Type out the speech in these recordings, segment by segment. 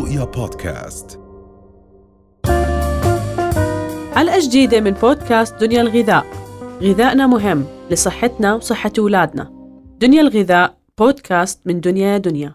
رؤيا بودكاست. حلقة جديدة من بودكاست دنيا الغذاء. غذائنا مهم لصحتنا وصحة أولادنا. دنيا الغذاء بودكاست من دنيا دنيا.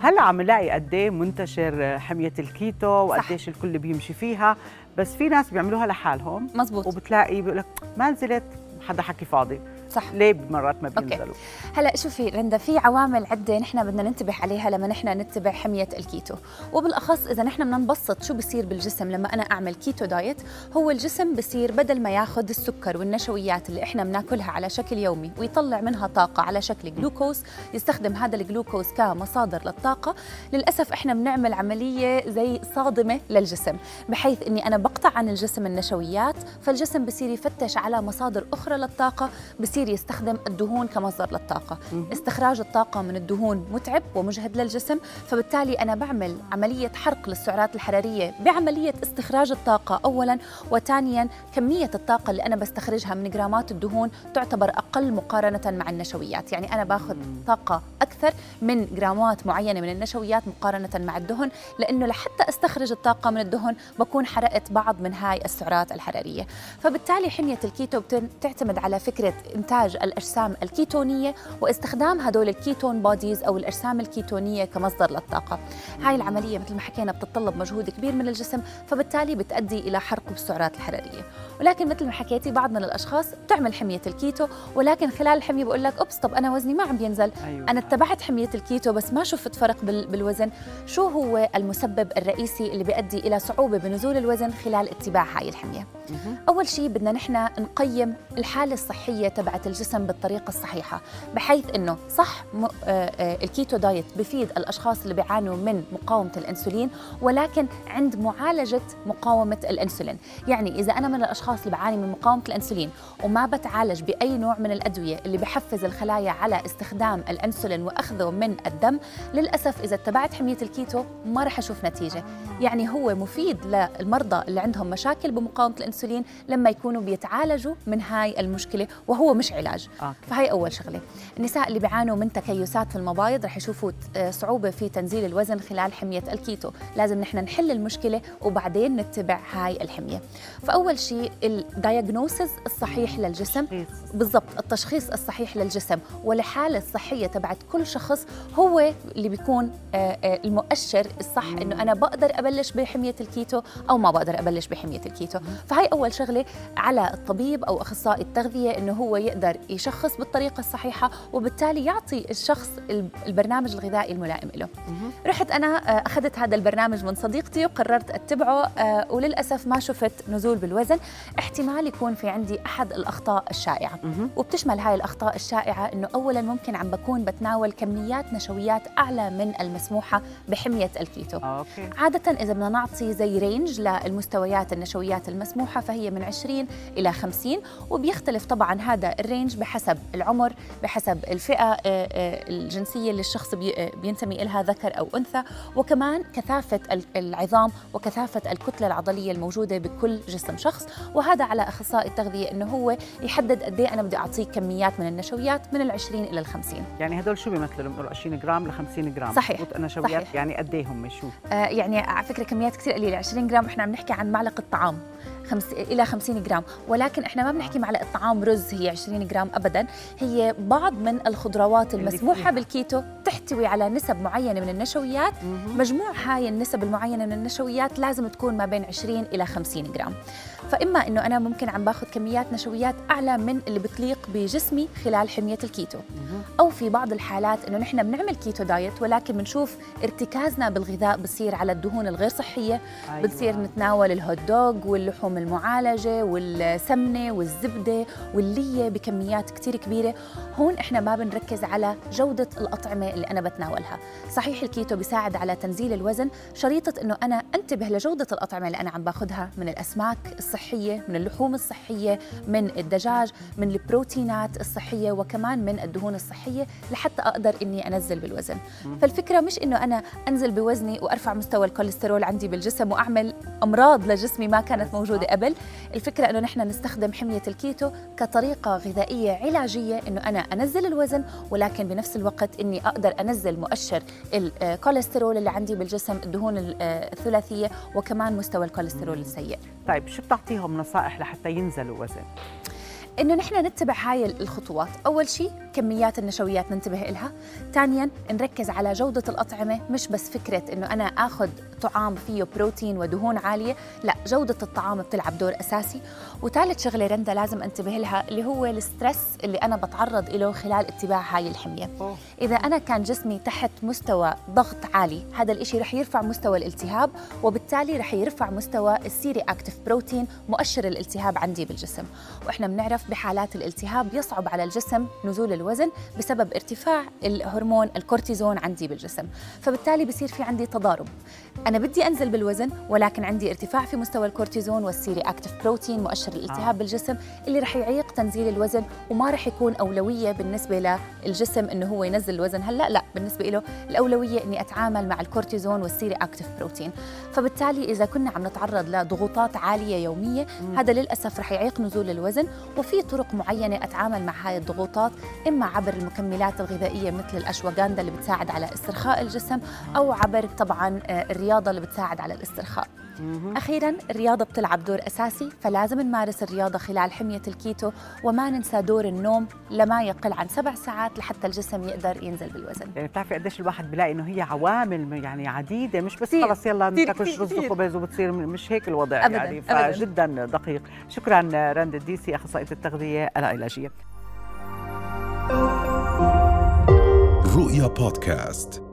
هلا عم نلاقي قد إيه منتشر حمية الكيتو وقديش الكل بيمشي فيها؟ بس في ناس بيعملوها لحالهم. مزبوط. وبتلاقي بيقول لك ما نزلت حدا حكي فاضي. صح. ليه مرات ما okay. بينزلوا؟ هلا شوفي رندا في عوامل عدة نحن بدنا ننتبه عليها لما نحن نتبع حمية الكيتو. وبالأخص إذا نحن بدنا نبسط شو بصير بالجسم لما أنا أعمل keto diet هو الجسم بصير بدل ما ياخذ السكر والنشويات اللي إحنا بناكلها على شكل يومي ويطلع منها طاقة على شكل جلوكوز يستخدم هذا الجلوكوز كمصادر للطاقة للأسف إحنا بنعمل عملية زي صادمة للجسم. بحيث إني أنا بقطع عن الجسم النشويات فالجسم بصير يفتش على مصادر أخرى للطاقة بصير يستخدم الدهون كمصدر للطاقة. استخراج الطاقة من الدهون متعب ومجهد للجسم فبالتالي أنا بعمل عملية حرق للسعرات الحرارية بعملية استخراج الطاقة اولا وثانيا كمية الطاقة اللي أنا بستخرجها من جرامات الدهون تعتبر أقل مقارنة مع النشويات. يعني أنا باخذ طاقة أكثر من جرامات معينة من النشويات مقارنة مع الدهن لأنه لحتى أستخرج الطاقة من الدهن بكون حرقت بعض من هاي السعرات الحرارية. فبالتالي حمية الكيتو بتعتمد على فكرة إنتاج الأجسام الكيتونية واستخدام هدول ال ketone bodies أو الأجسام الكيتونية كمصدر للطاقة. هاي العملية مثل ما حكينا بتتطلب مجهود كبير من الجسم فبالتالي بتؤدي إلى حرق بالسعرات الحرارية. ولكن مثل ما حكيتي بعض من الأشخاص بتعمل حمية الكيتو ولكن خلال الحمية بقول لك oops طب أنا وزني ما عم بينزل. أيوة. أنا اتبعت حمية الكيتو بس ما شفت فرق بال- بالوزن. شو هو المسبب الرئيسي اللي بيؤدي إلى صعوبة بنزول الوزن خلال اتباع هاي الحمية؟ أول شيء بدنا نحن نقيم الحالة الصحية تبعت الجسم بالطريقة الصحيحة بحيث إنه صح. آه، آه، ال keto diet بفيد الأشخاص اللي بيعانوا من مقاومة الإنسولين ولكن عند معالجة مقاومة الإنسولين. يعني إذا أنا من الأشخاص اللي بعاني من مقاومة الإنسولين وما بتعالج بأي نوع من الأدوية اللي بحفز الخلايا على استخدام الإنسولين وأخذه من الدم للأسف إذا اتبعت حمية الكيتو ما رح أشوف نتيجة. يعني هو مفيد للمرضى اللي عندهم مشاكل بمقاومة الإنسولين. لما يكونوا بيتعالجوا من هاي المشكلة وهو مش علاج. okay. فهي أول شغلة. النساء اللي بيعانوا من تكيسات في المبايض رح يشوفوا آه، صعوبة في تنزيل الوزن خلال حمية الكيتو. لازم نحن نحل المشكلة وبعدين نتبع هاي الحمية. فأول شيء ال diagnosis الصحيح للجسم. تشخيص. بالضبط التشخيص الصحيح للجسم والحالة الصحية تبعت كل شخص هو اللي بيكون آه، آه، المؤشر الصح إنه أنا بقدر أبلش بحمية الكيتو أو ما بقدر أبلش بحمية الكيتو. فهي أول شغلة على الطبيب أو أخصائي التغذية إنه هو يقدر يشخص بالطريقة الصحيحة وبالتالي يعطي الشخص الب- البرنامج الغذائي الملائم له. رحت أنا آه، أخذت هذا البرنامج من صديقتي وقررت أتبعه آه، وللأسف ما شفت نزول بالوزن. احتمال يكون في عندي أحد الأخطاء الشائعة. وبتشمل هاي الأخطاء الشائعة إنه اولا ممكن عم بكون بتناول كميات نشويات أعلى من المسموحة بحمية الكيتو. okay. عادة إذا بدنا نعطي زي range للمستويات النشويات المسموحة فهي من 20 إلى 50 وبيختلف طبعا هذا ال range بحسب العمر بحسب الفئة آه، آه، الجنسية اللي الشخص آه، بينتمي إلها ذكر أو أنثى وكمان كثافة ال- العظام وكثافة الكتلة العضلية الموجودة بكل جسم شخص. وهذا على أخصائي التغذية إنه هو يحدد قد إيه أنا بدي أعطيه كميات من النشويات من ال 20 إلى ال 50 يعني هدول شو بيمثلوا؟ بنقول 20 جرام ل 50 جرام. صحيح. نشويات صحيح. يعني قد إيه هم؟ شو؟ آه، يعني على فكرة كميات كثير قليلة 20 جرام. إحنا عم نحكي عن معلقة طعام. خمس إلى 50 جرام. ولكن إحنا ما بنحكي معلقة طعام رز هي 20 جرام ابدا. هي بعض من الخضروات المسموحة. بالكيتو. تحتوي على نسب معينة من النشويات. مجموع هاي النسب المعينة من النشويات لازم تكون ما بين 20 إلى 50 جرام. فإما إنه أنا ممكن عم باخذ كميات نشويات أعلى من اللي بتليق بجسمي خلال حمية الكيتو. أو في بعض الحالات إنه نحن بنعمل keto diet ولكن بنشوف ارتكازنا بالغذاء بصير على الدهون الغير صحية. أيوة. بنصير نتناول الهوت دوغ واللحوم المعالجة والسمنة والزبدة واللية بكميات كتير كبيرة. هون إحنا ما بنركز على جودة الأطعمة اللي أنا بتناولها. صحيح الكيتو بيساعد على تنزيل الوزن. شريطة إنه أنا أنتبه لجودة الأطعمة اللي أنا عم باخذها من الأسماك الصحية الصحيه من اللحوم الصحية من الدجاج من البروتينات الصحية وكمان من الدهون الصحية لحتى أقدر إني أنزل بالوزن. فالفكرة مش إنه أنا أنزل بوزني وأرفع مستوى الكوليسترول عندي بالجسم وأعمل أمراض لجسمي ما كانت موجودة قبل. الفكرة إنه نحن نستخدم حمية الكيتو كطريقة غذائية علاجية إنه أنا أنزل الوزن ولكن بنفس الوقت إني أقدر أنزل مؤشر الكوليسترول اللي عندي بالجسم الدهون الثلاثية وكمان مستوى الكوليسترول السيء. طيب شو بتعطيهم نصائح لحتى ينزلوا وزن؟ إنه نحن نتبع هاي الخطوات. أول شيء كميات النشويات ننتبه إلها. ثانيا نركز على جودة الأطعمة مش بس فكرة إنه أنا آخذ طعام فيه بروتين ودهون عالية. لا جودة الطعام بتلعب دور أساسي. وثالث شغلة رندا لازم أنتبه لها اللي هو الستريس اللي أنا بتعرض له خلال اتباع هاي الحمية. إذا أنا كان جسمي تحت مستوى ضغط عالي هذا الإشي رح يرفع مستوى الالتهاب وبالتالي رح يرفع مستوى ال C-reactive protein مؤشر الالتهاب عندي بالجسم. وإحنا بنعرف بحالات الالتهاب يصعب على الجسم نزول الوزن بسبب ارتفاع الهرمون الكورتيزون عندي بالجسم. فبالتالي بصير في عندي تضارب. أنا بدي أنزل بالوزن ولكن عندي ارتفاع في مستوى الكورتيزون وال C-reactive protein مؤشر الالتهاب آه. بالجسم اللي رح يعيق تنزيل الوزن وما رح يكون أولوية بالنسبة للجسم إنه هو ينزل الوزن هلأ لا بالنسبة له الأولوية إني أتعامل مع الكورتيزون وال C-reactive protein فبالتالي إذا كنا عم نتعرض لضغوطات عالية يومية مم. هذا للأسف رح يعيق نزول الوزن وفي طرق معينة أتعامل مع هاي الضغوطات إما عبر المكملات الغذائية مثل الاشواغندا اللي بتساعد على استرخاء الجسم أو عبر طبعا آه، الرياضة اللي بتساعد على الاسترخاء. أخيرا الرياضة بتلعب دور أساسي فلازم نمارس الرياضة خلال حمية الكيتو وما ننسى دور النوم لما يقل عن سبع ساعات لحتى الجسم يقدر ينزل بالوزن. يعني بتعرفي قديش الواحد بلاقي إنه هي عوامل يعني عديدة مش بس خلص يلا ناكل رز وخبز وبتصير مش هيك الوضع أبداً يعني فجدا أبداً. دقيق. شكرا رند الديسي أخصائية التغذية العلاجية. رؤيا بودكاست.